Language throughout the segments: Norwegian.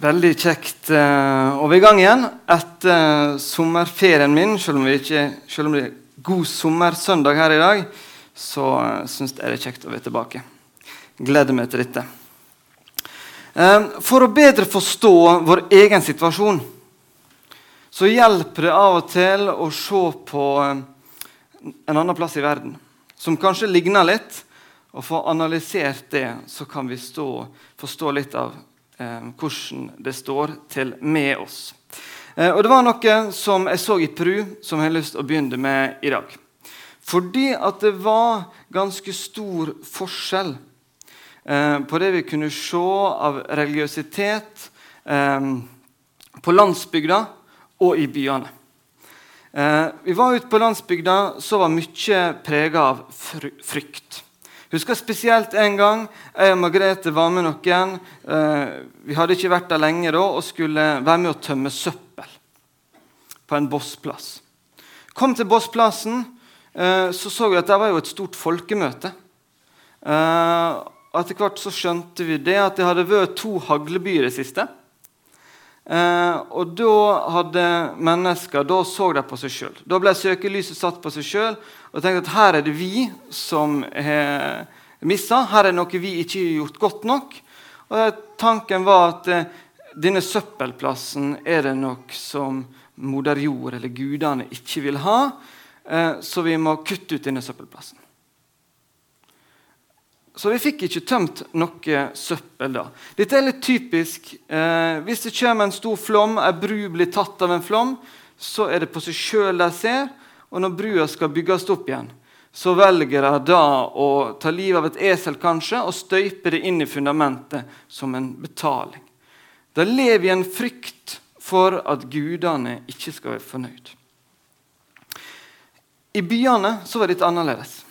Veldig kjekt eh, å være i gang igjen etter eh, sommerferien min. Selv om, ikke, selv om det er god sommersøndag her i dag, så uh, syns jeg det er kjekt å være tilbake. Gleder meg til dette. Eh, for å bedre forstå vår egen situasjon så hjelper det av og til å se på eh, en annen plass i verden som kanskje ligner litt. Og få analysert det, så kan vi stå, forstå litt av eh, hvordan det står til med oss. Eh, og Det var noe som jeg så i Peru, som jeg har lyst til å begynne med i dag. Fordi at det var ganske stor forskjell eh, på det vi kunne se av religiøsitet eh, på landsbygda og i byene. Eh, vi var ute på landsbygda, så var mye prega av frykt. Husker spesielt en gang jeg og Margrethe var med noen. Eh, vi hadde ikke vært der lenge da og skulle være med å tømme søppel på en bossplass. Kom til bossplassen, eh, så så vi at det var jo et stort folkemøte. Eh, etter hvert så skjønte vi det at det hadde vært to haglebyer i det siste. Og da hadde mennesker da så de på seg sjøl. Da ble søkelyset satt på seg sjøl og tenkte at her er det vi som har missa. Her er det noe vi ikke har gjort godt nok. Og Tanken var at eh, denne søppelplassen er det nok som moder jord eller gudene ikke vil ha, eh, så vi må kutte ut denne søppelplassen. Så vi fikk ikke tømt noe søppel da. Dette er litt typisk. Eh, hvis det kommer en stor flom, ei bru blir tatt av en flom, så er det på seg sjøl de ser. Og når brua skal bygges opp igjen, så velger de da å ta livet av et esel kanskje, og støype det inn i fundamentet som en betaling. De lever i en frykt for at gudene ikke skal være fornøyd. I byene så var dette annerledes,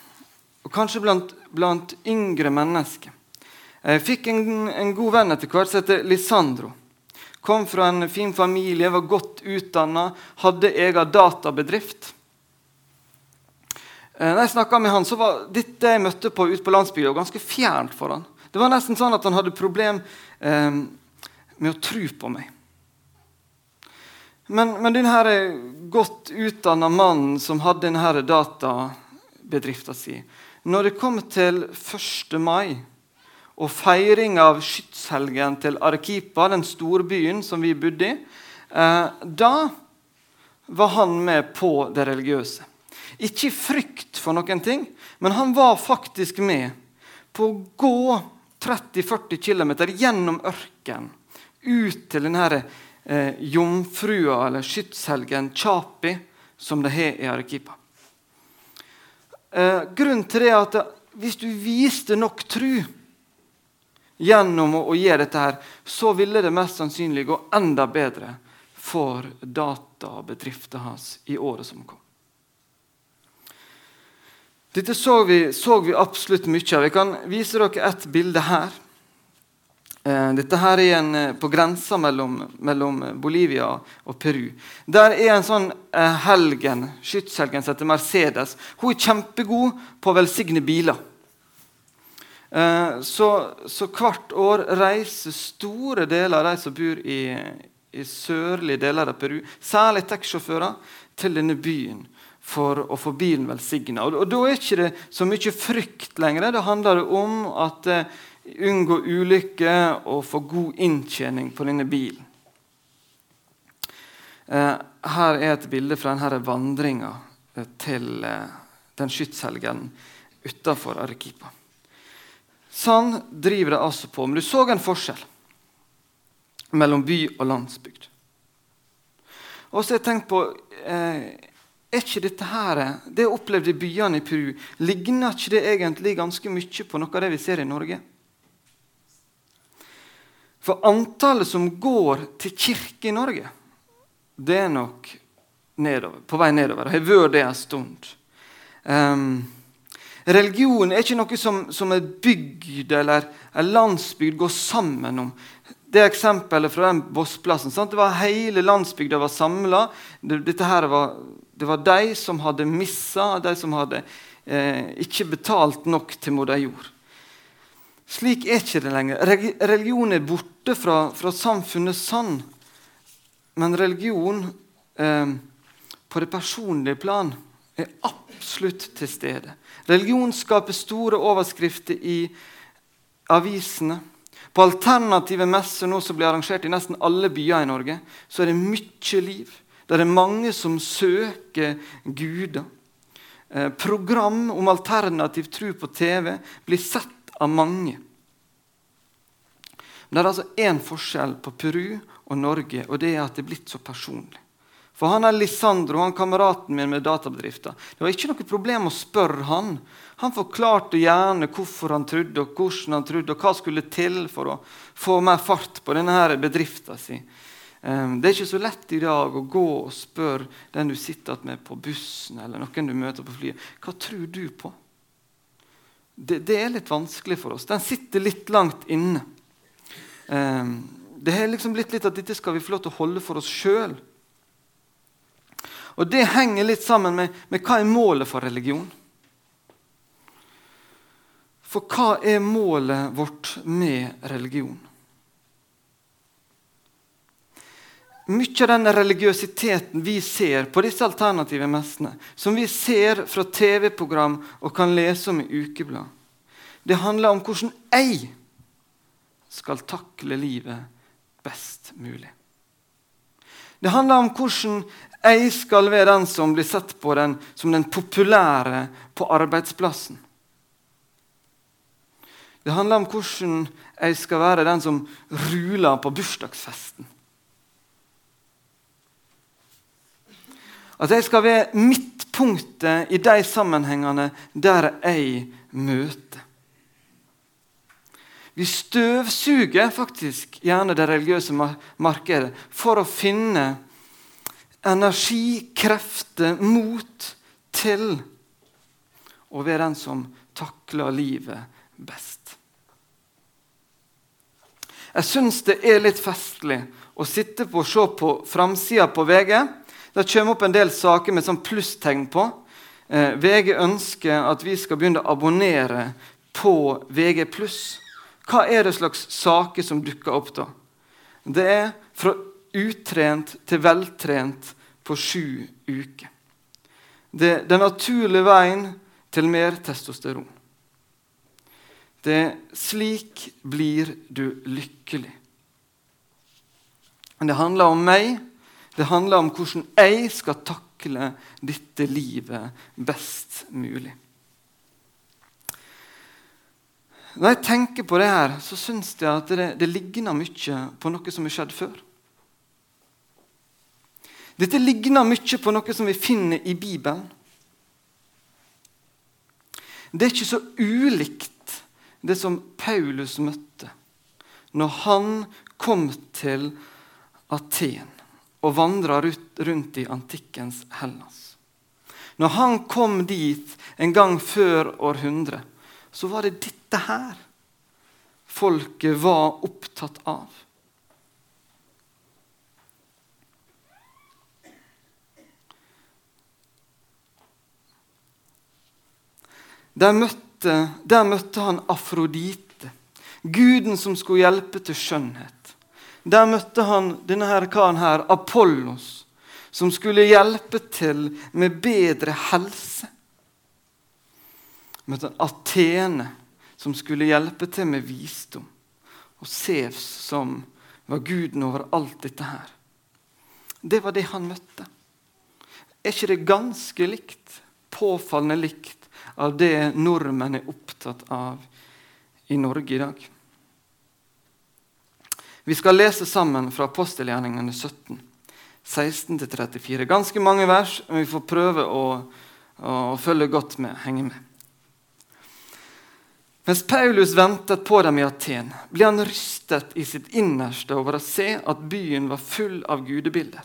og kanskje blant, blant yngre mennesker. Jeg fikk en, en god venn etter hvert som heter Lisandro. Kom fra en fin familie, var godt utdanna, hadde egen databedrift. Eh, når jeg snakka med han, så var dette jeg møtte på ute på landsbygda, ganske fjernt for han. Det var nesten sånn at han hadde problem eh, med å tro på meg. Men, men denne godt utdanna mannen som hadde denne databedrifta si Når det kom til 1. mai og feiring av skytshelgen til Arequipa, den storbyen som vi bodde i, eh, da var han med på det religiøse. Ikke i frykt for noen ting, men han var faktisk med på å gå 30-40 km gjennom ørkenen ut til denne eh, jomfrua, eller skytshelgen Chapi, som det har i Arequipa. Eh, grunnen til det er at hvis du viste nok tru gjennom å, å gjøre dette, her, så ville det mest sannsynlig gå enda bedre for databedriften hans i året som kom. Dette så vi, så vi, absolutt mye av. Jeg kan vise dere et bilde her. Eh, dette her er en, eh, på grensa mellom, mellom, Bolivia og Peru. Der er en sånn eh, helgen, skytshelgen som heter Mercedes. Hun er kjempegod på å velsigne biler. Så, så, hvert år reiser store deler av de som bor i, i sørlige deler av Peru, særlig taxisjåfører, til denne byen for å få bilen velsigna. Og, og, da er ikke det så mye frykt lenger. Det handler om at uh, unngå ulykker og få god inntjening på denne bilen. Uh, her er et bilde fra denne vandringa uh, til den skytshelgen utafor Arequipa. Sånn driver det altså på. Men du så en forskjell mellom by og landsbygd. Og så har jeg tenkt på eh, er ikke dette her, Det jeg opplevde i byene i Peru, ligner ikke det egentlig ganske mye på noe av det vi ser i Norge? For antallet som går til kirke i Norge, det er nok nedover, på vei nedover. Jeg har vært det en stund. Um, religion er ikke noe som, som en bygd eller en landsbygd går sammen om. Det eksempelet fra den bossplassen. Sant? Det var Hele landsbygda var samla. Det, det var de som hadde missa, de som hadde eh, ikke betalt nok til moder jord. Slik er ikke det lenger. Religion er borte fra, fra samfunnet sann. Men religion eh, på det personlige plan er absolutt til stede. Religion skaper store overskrifter i avisene. På alternative messer nå som blir arrangert i nesten alle byer i Norge, så er det mye liv. Det er mange som søker guder. Eh, program om alternativ tro på TV blir sett av mange. Men det er altså én forskjell på Peru og Norge, og det er at det er blitt så personlig. For han er Lisandro, han kameraten min med databedrifter. Det var ikke noe problem å spørre han. Han forklarte gjerne hvorfor han trodde, og hvordan han trodde, og hva skulle til for å få mer fart på denne bedriften sin. Ehm, det er ikke så lett i dag å gå og spørre den du sitter med på bussen eller noen du møter på flyet, hva tror du på? Det, det, er litt vanskelig for oss. Den sitter litt langt inne. Um, det har liksom blitt litt at dette skal vi få lov til å holde for oss sjøl. Og det henger litt sammen med, med hva er målet for religion. For hva er målet vårt med religion? Mye av den religiøsiteten vi ser på disse alternative messene, som vi ser fra TV-program og kan lese om i ukeblad, det handler om hvordan jeg skal takle livet best mulig. Det handler om hvordan jeg skal være den som blir sett på den, som den populære på arbeidsplassen. Det handler om hvordan jeg skal være den som ruler på bursdagsfesten. At jeg skal være midtpunktet i de sammenhengene der jeg møter. Vi støvsuger faktisk gjerne det religiøse markedet for å finne energi, krefter, mot til å være den som takler livet best. Jeg syns det er litt festlig å sitte på og se på framsida på VG det kommer opp en del saker med sånn plusstegn på. Eh, VG ønsker at vi skal begynne å abonnere på VG+. Hva er det slags saker som dukker opp da? Det er fra utrent til veltrent på sju uker. Det er den naturlige veien til mer testosteron. Det er slik blir du lykkelig. Det handler om meg det handler om hvordan jeg skal takle dette livet best mulig. Når jeg tenker på det her, så syns jeg at det, det ligner mye på noe som har skjedd før. Dette ligner mye på noe som vi finner i Bibelen. Det er ikke så ulikt det som Paulus møtte når han kom til Aten og vandra rundt i antikkens Hellas. Når han kom dit en gang før århundret, så var det dette her folket var opptatt av. Der møtte, der møtte han Afrodite, guden som skulle hjelpe til skjønnhet. Der møtte han denne her karen her, Apollos, som skulle hjelpe til med bedre helse. Møtte han Atene, som skulle hjelpe til med visdom. Og Sevs, som var guden over alt dette her. Det var det han møtte. Er ikke det ganske likt, påfallende likt, av det nordmenn er opptatt av i Norge i dag? Vi skal lese sammen fra apostelgjerningene 17, 16-34. Ganske mange vers, men vi får prøve å, å, følge godt med, henge med. Mens Paulus ventet på dem i Aten, ble han rystet i sitt innerste over å se at byen var full av gudebilder.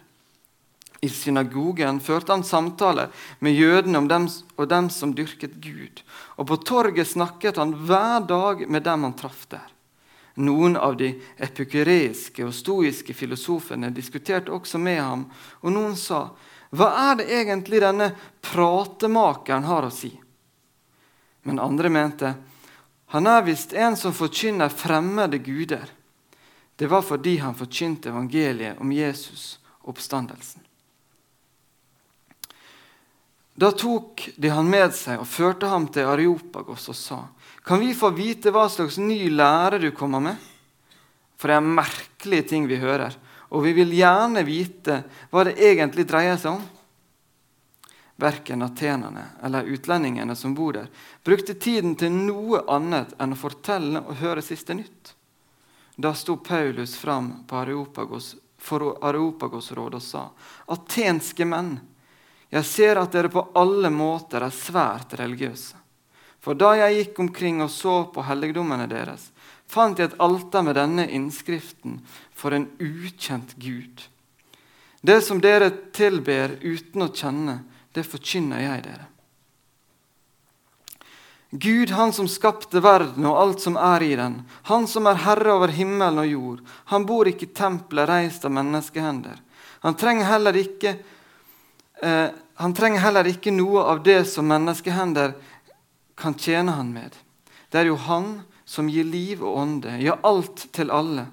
I synagogen førte han samtaler med jødene om dem, og dem som dyrket Gud. Og på torget snakket han hver dag med dem han traff der. Noen av de epikureiske og stoiske filosofene diskuterte også med ham, og noen sa, 'Hva er det egentlig denne pratemakeren har å si?' Men andre mente, Han er visst en som forkynner fremmede guder. Det var fordi han forkynte evangeliet om Jesus oppstandelsen. Da tok de han med seg og førte ham til Areopagos og sa:" Kan vi få vite hva slags ny lære du kommer med? For det er merkelige ting vi hører, og vi vil gjerne vite hva det egentlig dreier seg om. Verken atenerne eller utlendingene som bor der, brukte tiden til noe annet enn å fortelle og høre siste nytt. Da sto Paulus fram Areopagos, for og sa.: Atenske menn, jeg ser at dere på alle måter er svært religiøse. For da jeg gikk omkring og så på helligdommene deres, fant jeg et alter med denne innskriften for en ukjent Gud. Det som dere tilber uten å kjenne, det forkynner jeg dere. Gud, han som skapte verden og alt som er i den, han som er herre over himmelen og jord, han bor ikke i tempelet reist av menneskehender. Han trenger heller ikke, eh, trenger heller ikke noe av det som menneskehender kan tjene han med. Det er jo han som gir liv og ånde, ja, alt til alle.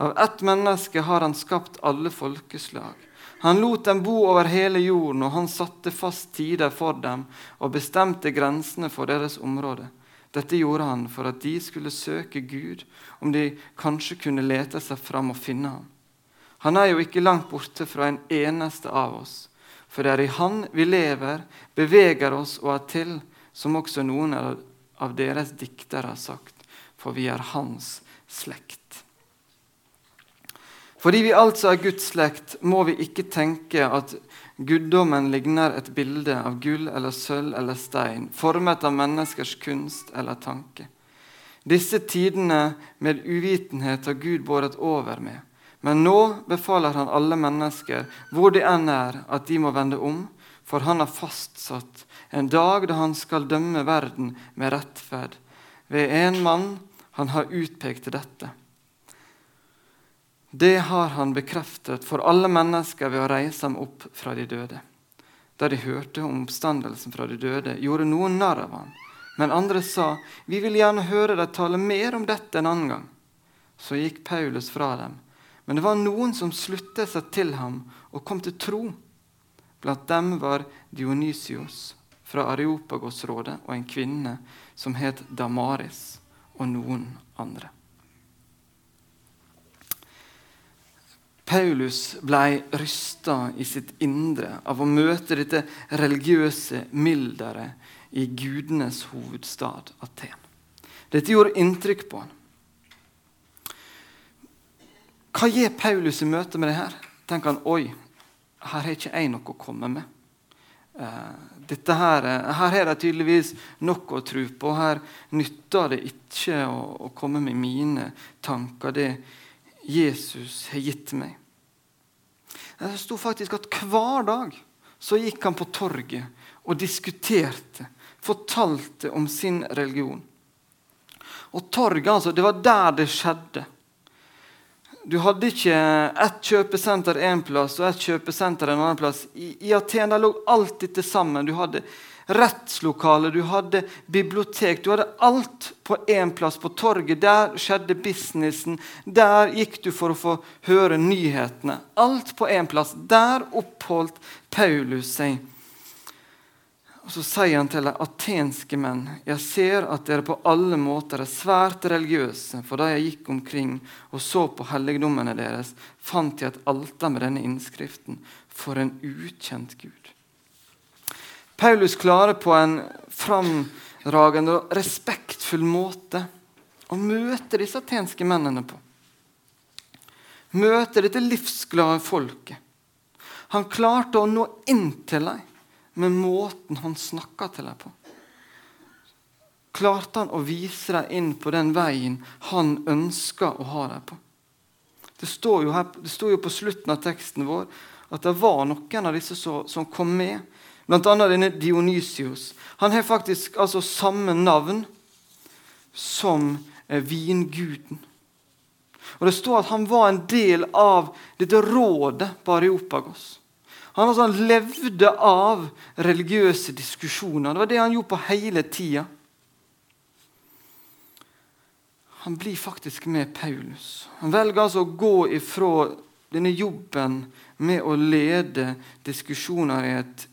Av ett menneske har han skapt alle folkeslag. Han lot dem bo over hele jorden, og han satte fast tider for dem og bestemte grensene for deres område. Dette gjorde han for at de skulle søke Gud, om de kanskje kunne lete seg fram og finne ham. Han er jo ikke langt borte fra en eneste av oss, for det er i Han vi lever, beveger oss og er til, som også noen av deres diktere har sagt, for vi er Hans slekt. Fordi vi altså er Guds slekt, må vi ikke tenke at guddommen ligner et bilde av gull eller sølv eller stein, formet av menneskers kunst eller tanke. Disse tidene med uvitenhet har Gud båret over med. Men nå befaler han alle mennesker, hvor de enn er, at de må vende om, for han har fastsatt en dag da han skal dømme verden med rettferd, ved en mann han har utpekt til dette. Det har han bekreftet for alle mennesker ved å reise ham opp fra de døde. Da de hørte om oppstandelsen fra de døde, gjorde noen narr av ham. Men andre sa, 'Vi vil gjerne høre deg tale mer om dette en annen gang.' Så gikk Paulus fra dem. Men det var noen som sluttet seg til ham og kom til tro. Blant dem var Dionysios fra Areopagos-rådet og en kvinne som het Damaris, og noen andre. Paulus ble rysta i sitt indre av å møte dette religiøse mylderet i gudenes hovedstad, Aten. Dette gjorde inntrykk på han. Hva gir Paulus i møte med det her? Tenker han oi, her har ikke jeg noe å komme med. Uh, dette her, her har de tydeligvis nok å tro på. Her nytter det ikke å, å komme med mine tanker, det Jesus har gitt meg. Det sto faktisk at hver dag så gikk han på torget og diskuterte, fortalte om sin religion. Og torget, altså, det var der det skjedde. Du hadde ikke ett kjøpesenter én plass og ett kjøpesenter en annen plass. I, i Aten lå alt dette sammen. Du hadde rettslokale, du hadde bibliotek. Du hadde alt på én plass, på torget. Der skjedde businessen. Der gikk du for å få høre nyhetene. Alt på én plass. Der oppholdt Paulus seg. Og Så sier han til de atenske menn.: Jeg ser at dere på alle måter er svært religiøse, for da jeg gikk omkring og så på helligdommene deres, fant jeg et alter med denne innskriften. For en ukjent Gud. Paulus klarer på en framragende og respektfull måte å møte disse atenske mennene på. Møte dette livsglade folket. Han klarte å nå inn til dem med måten han snakka til dem på. Klarte han å vise dem inn på den veien han ønska å ha dem på. Det står, her, det står jo på slutten av teksten vår at det var noen av disse som, som kom med Bl.a. denne Dionysios. Han har faktisk altså samme navn som eh, vinguden. Og Det står at han var en del av dette rådet på Areopagos. Han, altså, levde av religiøse diskusjoner. Det var det han gjorde på hele tida. han blir faktisk med Paulus. Han velger altså å gå ifra denne jobben med å lede diskusjoner i et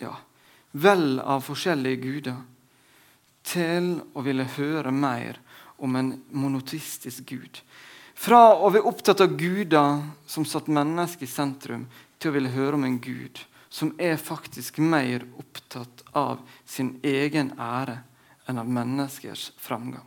ja, vel av forskjellige guder, til å ville høre mer om en monotistisk gud. Fra å være opptatt av guder som satt mennesket i sentrum, til å ville høre om en gud som er faktisk mer opptatt av sin egen ære enn av menneskers framgang.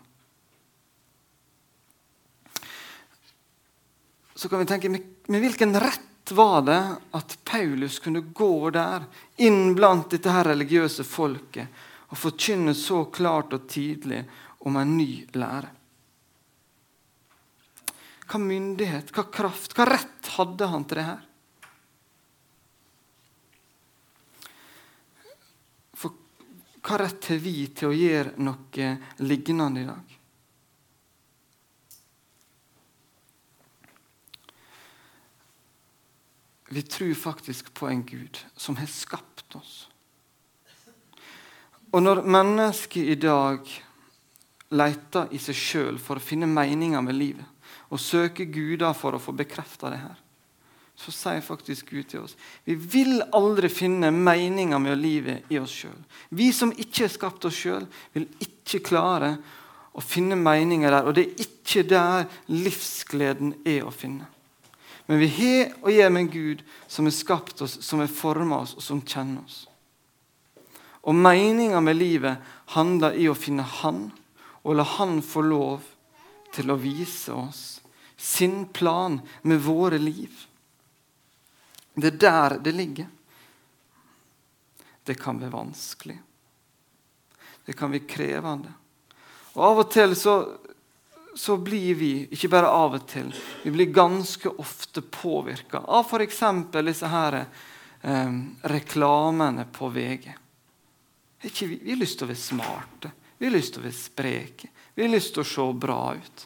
Så kan vi tenke, med, hvilken rett var det at Paulus kunne gå der, inn blant dette her religiøse folket, og forkynne så klart og tidlig om en ny lære? Hva myndighet, hva kraft, hva rett hadde han til det her? For hva rett har vi til å gjøre noe lignende i dag? Vi tror faktisk på en Gud som har skapt oss. Og når mennesket i dag leter i seg sjøl for å finne meninger med livet, og søker guder for å få bekrefta det her, så sier faktisk Gud til oss vi vil aldri finne meninger med livet i oss sjøl. Vi som ikke har skapt oss sjøl, vil ikke klare å finne meninger der. Og det er ikke der livsgleden er å finne. Men vi har å gjøre med en Gud som har skapt oss, som har forma oss, og som kjenner oss. Og meninga med livet handler i å finne Han, og la Han få lov til å vise oss sin plan med våre liv. Det er der det ligger. Det kan være vanskelig. Det kan være krevende. Og Av og til så, så blir vi, ikke bare av og til, vi blir ganske ofte påvirka av f.eks. disse her eh, reklamene på VG. Ikke, vi, har lyst til å være smarte, vi har lyst til å være spreke, vi har lyst til å se bra ut.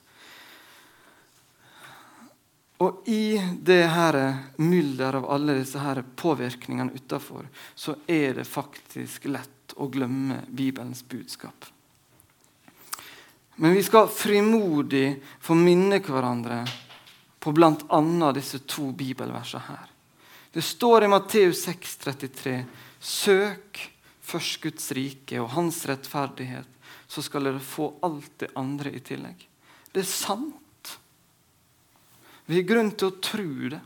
Og i det her mylder av alle disse her påvirkningene utafor, så er det faktisk lett å glemme Bibelens budskap. Men vi skal frimodig få minne hverandre på bl.a. disse to bibelversene her. Det står i Matteus 6, 33, Søk først Guds rike og hans rettferdighet, så skal dere få alt det andre i tillegg. Det er sant. Vi har grunn til å tro det.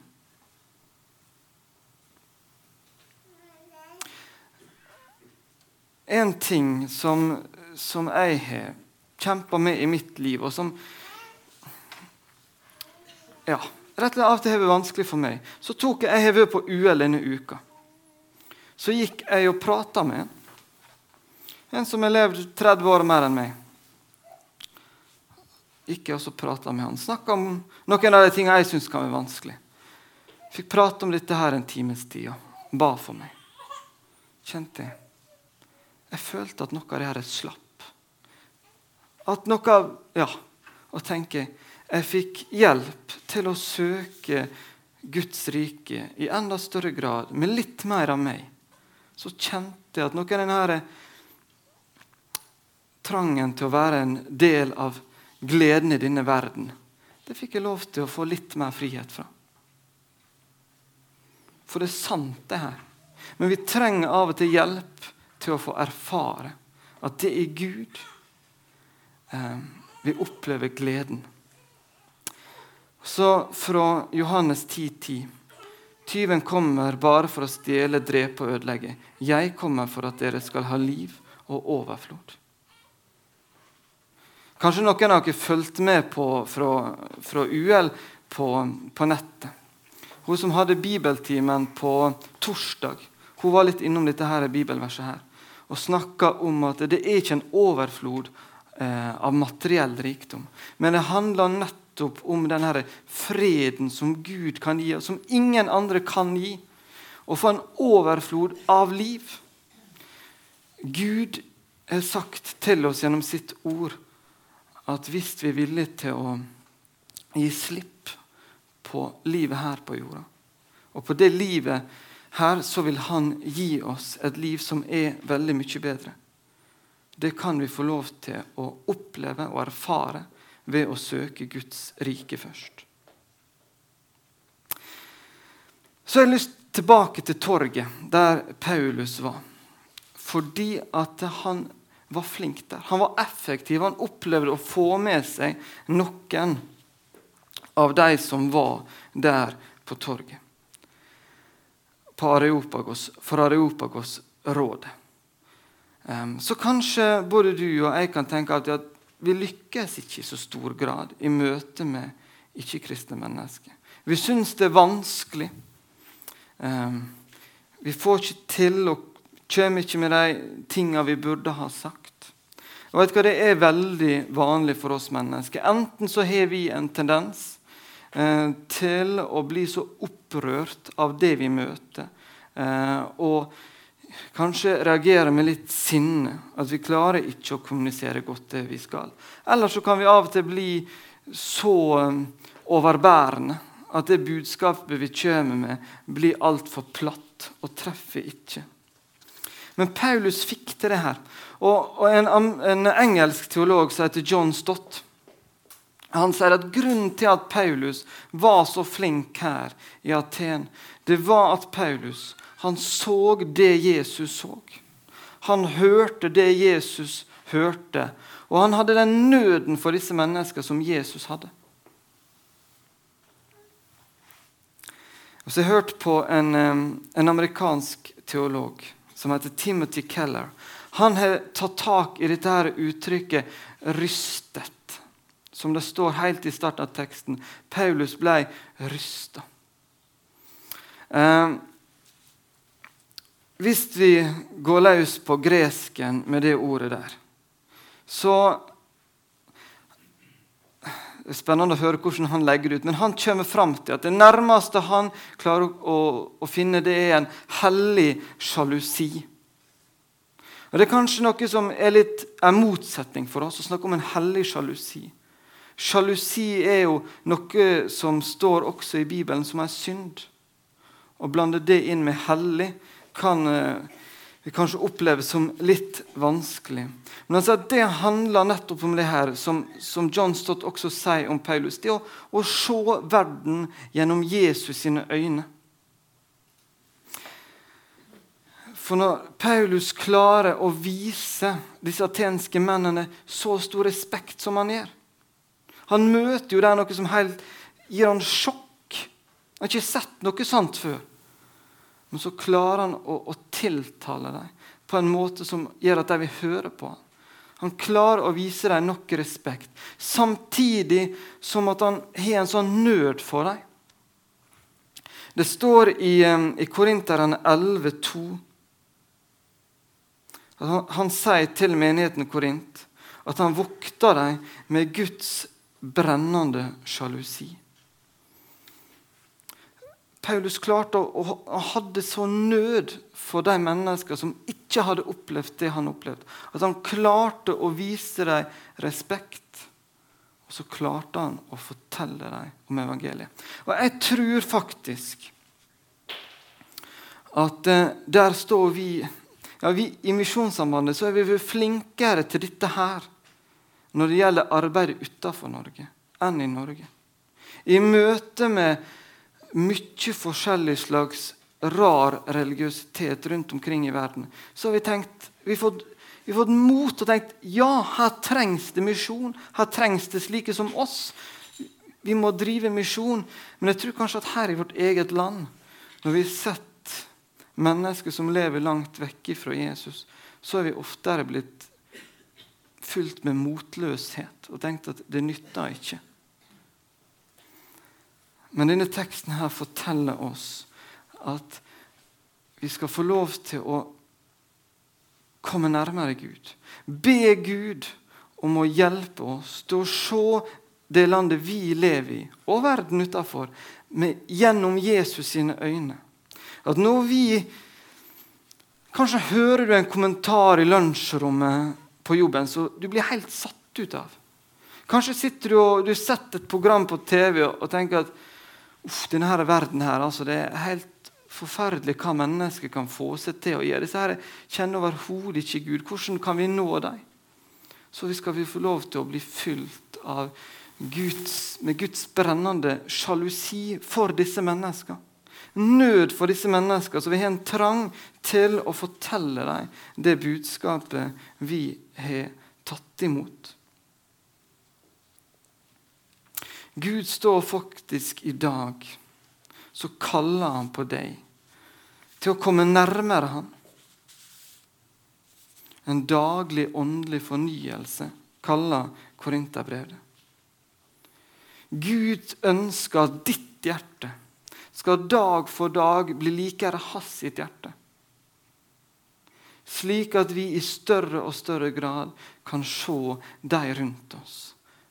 En ting som, som jeg har kjempa med i mitt liv, og som ja, rett og slett av og til har vært vanskelig for meg, så tok jeg har vært på UL denne uka. Så gikk jeg og prata med en. En som har levd 30 år mer enn meg gikk jeg og prata med han. Snakka om noen av de tingene jeg syns kan være vanskelig. Fikk prate om dette her en times tid og ba for meg. Kjente jeg. Jeg følte at noe av det her er slapp. At noe av Ja, å tenke Jeg fikk hjelp til å søke Guds rike i enda større grad, med litt mer av meg. Så kjente jeg at noe av denne trangen til å være en del av gleden i denne verden, det fikk jeg lov til å få litt mer frihet fra. For det er sant, det her. Men vi trenger av og til hjelp til å få erfare at det er Gud eh, vi opplever gleden. Så fra Johannes 10,10.: 10. Tyven kommer bare for å stjele, drepe og ødelegge. Jeg kommer for at dere skal ha liv og overflod. Kanskje noen av dere fulgte med på, fra, fra UL på, på, nettet. Hun som hadde bibeltimen på torsdag, hun var litt innom dette her bibelverset her, og snakka om at det er ikke en overflod eh, av materiell rikdom, men det handler nettopp om den freden som Gud kan gi, og som ingen andre kan gi. Å få en overflod av liv. Gud har sagt til oss gjennom sitt ord at hvis vi er villige til å gi slipp på livet her på jorda, og på det livet her, så vil Han gi oss et liv som er veldig mye bedre. Det kan vi få lov til å oppleve og erfare ved å søke Guds rike først. Så jeg har jeg lyst tilbake til torget, der Paulus var. Fordi at han var flink der. Han var effektiv. Han opplevde å få med seg noen av de som var der på torget. På Areopagos, for Areopagos råd. Så kanskje både du og jeg kan tenke at vi lykkes ikke i så stor grad i møte med ikke-kristne mennesker. Vi syns det er vanskelig. Vi får ikke til og kommer ikke med de tingene vi burde ha sagt. Og vet du hva, Det er veldig vanlig for oss mennesker. Enten så har vi en tendens eh, til å bli så opprørt av det vi møter, eh, og kanskje reagere med litt sinne. At vi klarer ikke å kommunisere godt det vi skal. Eller så kan vi av og til bli så eh, overbærende at det budskapet vi kommer med, blir altfor platt og treffer ikke. Men Paulus fikk til det her. Og, og en, en, engelsk teolog som heter John Stott han sier at Grunnen til at Paulus var så flink her i Aten, det var at Paulus han så det Jesus så. Han hørte det Jesus hørte. Og han hadde den nøden for disse menneskene som Jesus hadde. Og så har jeg hørt på en, en amerikansk teolog som heter Timothy Keller. Han har tatt tak i dette her uttrykket 'rystet', som det står helt i starten av teksten. Paulus ble rysta. Eh, hvis vi går løs på gresken med det ordet der, så spennende å høre hvordan han legger det ut. Men han kommer fram til at det nærmeste han klarer å, å finne, det er en hellig sjalusi. Og Det er kanskje noe som er litt en motsetning for oss å snakke om en hellig sjalusi. Sjalusi er jo noe som står også i Bibelen som er synd. Å blande det inn med hellig kan eh, vi kanskje opplever som litt vanskelig. Men altså, det handler nettopp om det her, som, som John Stott også sier om Paulus. Det å, å se verden gjennom Jesus sine øyne. For når Paulus klarer å vise disse atenske mennene så stor respekt som han gjør Han møter jo der noe som helt gir han sjokk. Han har ikke sett noe sånt før. Men så klarer han å, å tiltale dem på en måte som gjør at de vil høre på ham. Han klarer å vise dem nok respekt, samtidig som at han har en sånn nød for dem. Det står i, i Korinterne 11,2 han, han sier til menigheten Korint at han vokter dem med Guds brennende sjalusi. Paulus klarte å, å hadde så nød for de mennesker som ikke hadde opplevd det han opplevde. At han klarte å vise dem respekt. Og så klarte han å fortelle dem om evangeliet. Og jeg tror faktisk at eh, der står vi, ja, vi I Misjonssambandet så er vi flinkere til dette her når det gjelder arbeidet utenfor Norge, enn i Norge. I møte med mye forskjellig slags rar religiøsitet rundt omkring i verden, så har vi tenkt vi har fått, vi har fått mot og tenkt ja, her trengs det misjon. Her trengs det slike som oss. Vi må drive misjon. Men jeg tror kanskje at her i vårt eget land, når vi har sett mennesker som lever langt vekk fra Jesus, så er vi oftere blitt fylt med motløshet og tenkt at det nytter ikke. Men denne teksten her forteller oss at vi skal få lov til å komme nærmere Gud. Be Gud om å hjelpe oss til å se det landet vi lever i, og verden utafor, gjennom Jesus sine øyne. At når vi Kanskje hører du en kommentar i lunsjrommet på jobben så du blir helt satt ut av. Kanskje sitter du og du setter et program på TV og tenker at Uff, denne verden her, altså, Det er helt forferdelig hva mennesker kan få seg til å gjøre. Disse her kjenner overhodet ikke Gud. Hvordan kan vi nå dem? Så skal vi få lov til å bli fylt av Guds, med Guds brennende sjalusi for disse menneskene. Nød for disse menneskene, så vi har en trang til å fortelle dem det budskapet vi har tatt imot. Gud står faktisk i dag, så kaller han på deg til å komme nærmere ham. En daglig åndelig fornyelse kaller Korinterbrevet. Gud ønsker at ditt hjerte skal dag for dag bli likere hans sitt hjerte. Slik at vi i større og større grad kan se de rundt oss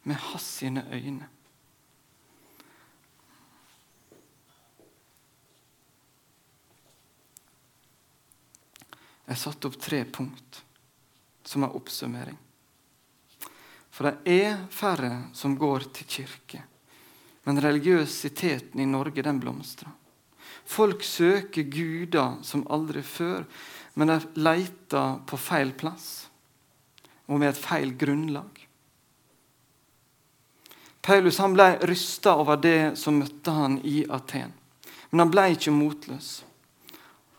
med hans sine øyne. Jeg satte opp tre punkt som en oppsummering. For det er færre som går til kirke. Men religiøsiteten i Norge den blomstrer. Folk søker guder som aldri før, men de leter på feil plass og med et feil grunnlag. Paulus han ble rysta over det som møtte han i Aten. Men han ble ikke motløs.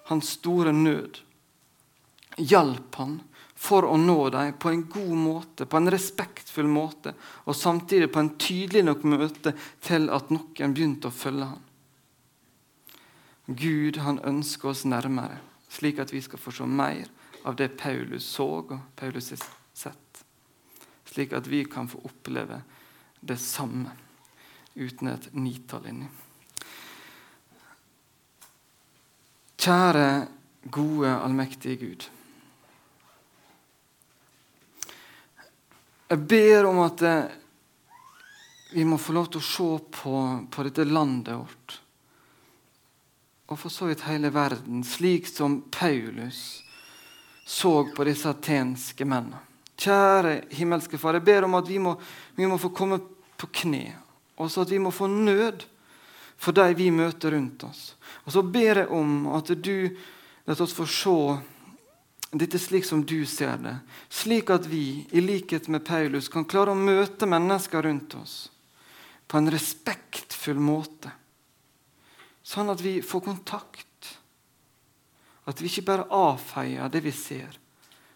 Hans store nød hjalp han for å nå dem på en god måte, på en respektfull måte, og samtidig på en tydelig nok møte til at noen begynte å følge ham. Gud han ønsker oss nærmere, slik at vi skal få se mer av det Paulus så og Paulus har sett. Slik at vi kan få oppleve det samme uten et nitall inni. Kjære, gode, allmektige Gud. Jeg ber om at eh, vi må få lov til å se på, på dette landet vårt. Og for så vidt hele verden, slik som Paulus så på disse atenske mennene. Kjære himmelske Far, jeg ber om at vi må, vi må få komme på kne. Og så at vi må få nød for de vi møter rundt oss. Og så ber jeg om at du lar oss få se dette slik som du ser det, slik at vi, i likhet med Paulus, kan klare å møte mennesker rundt oss på en respektfull måte. Sånn at vi får kontakt. At vi ikke bare avfeier det vi ser,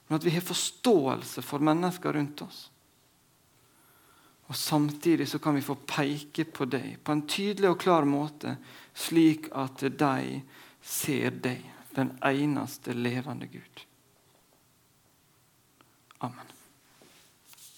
men at vi har forståelse for mennesker rundt oss. Og Samtidig så kan vi få peke på deg på en tydelig og klar måte, slik at de ser deg, den eneste levende Gud. Amen.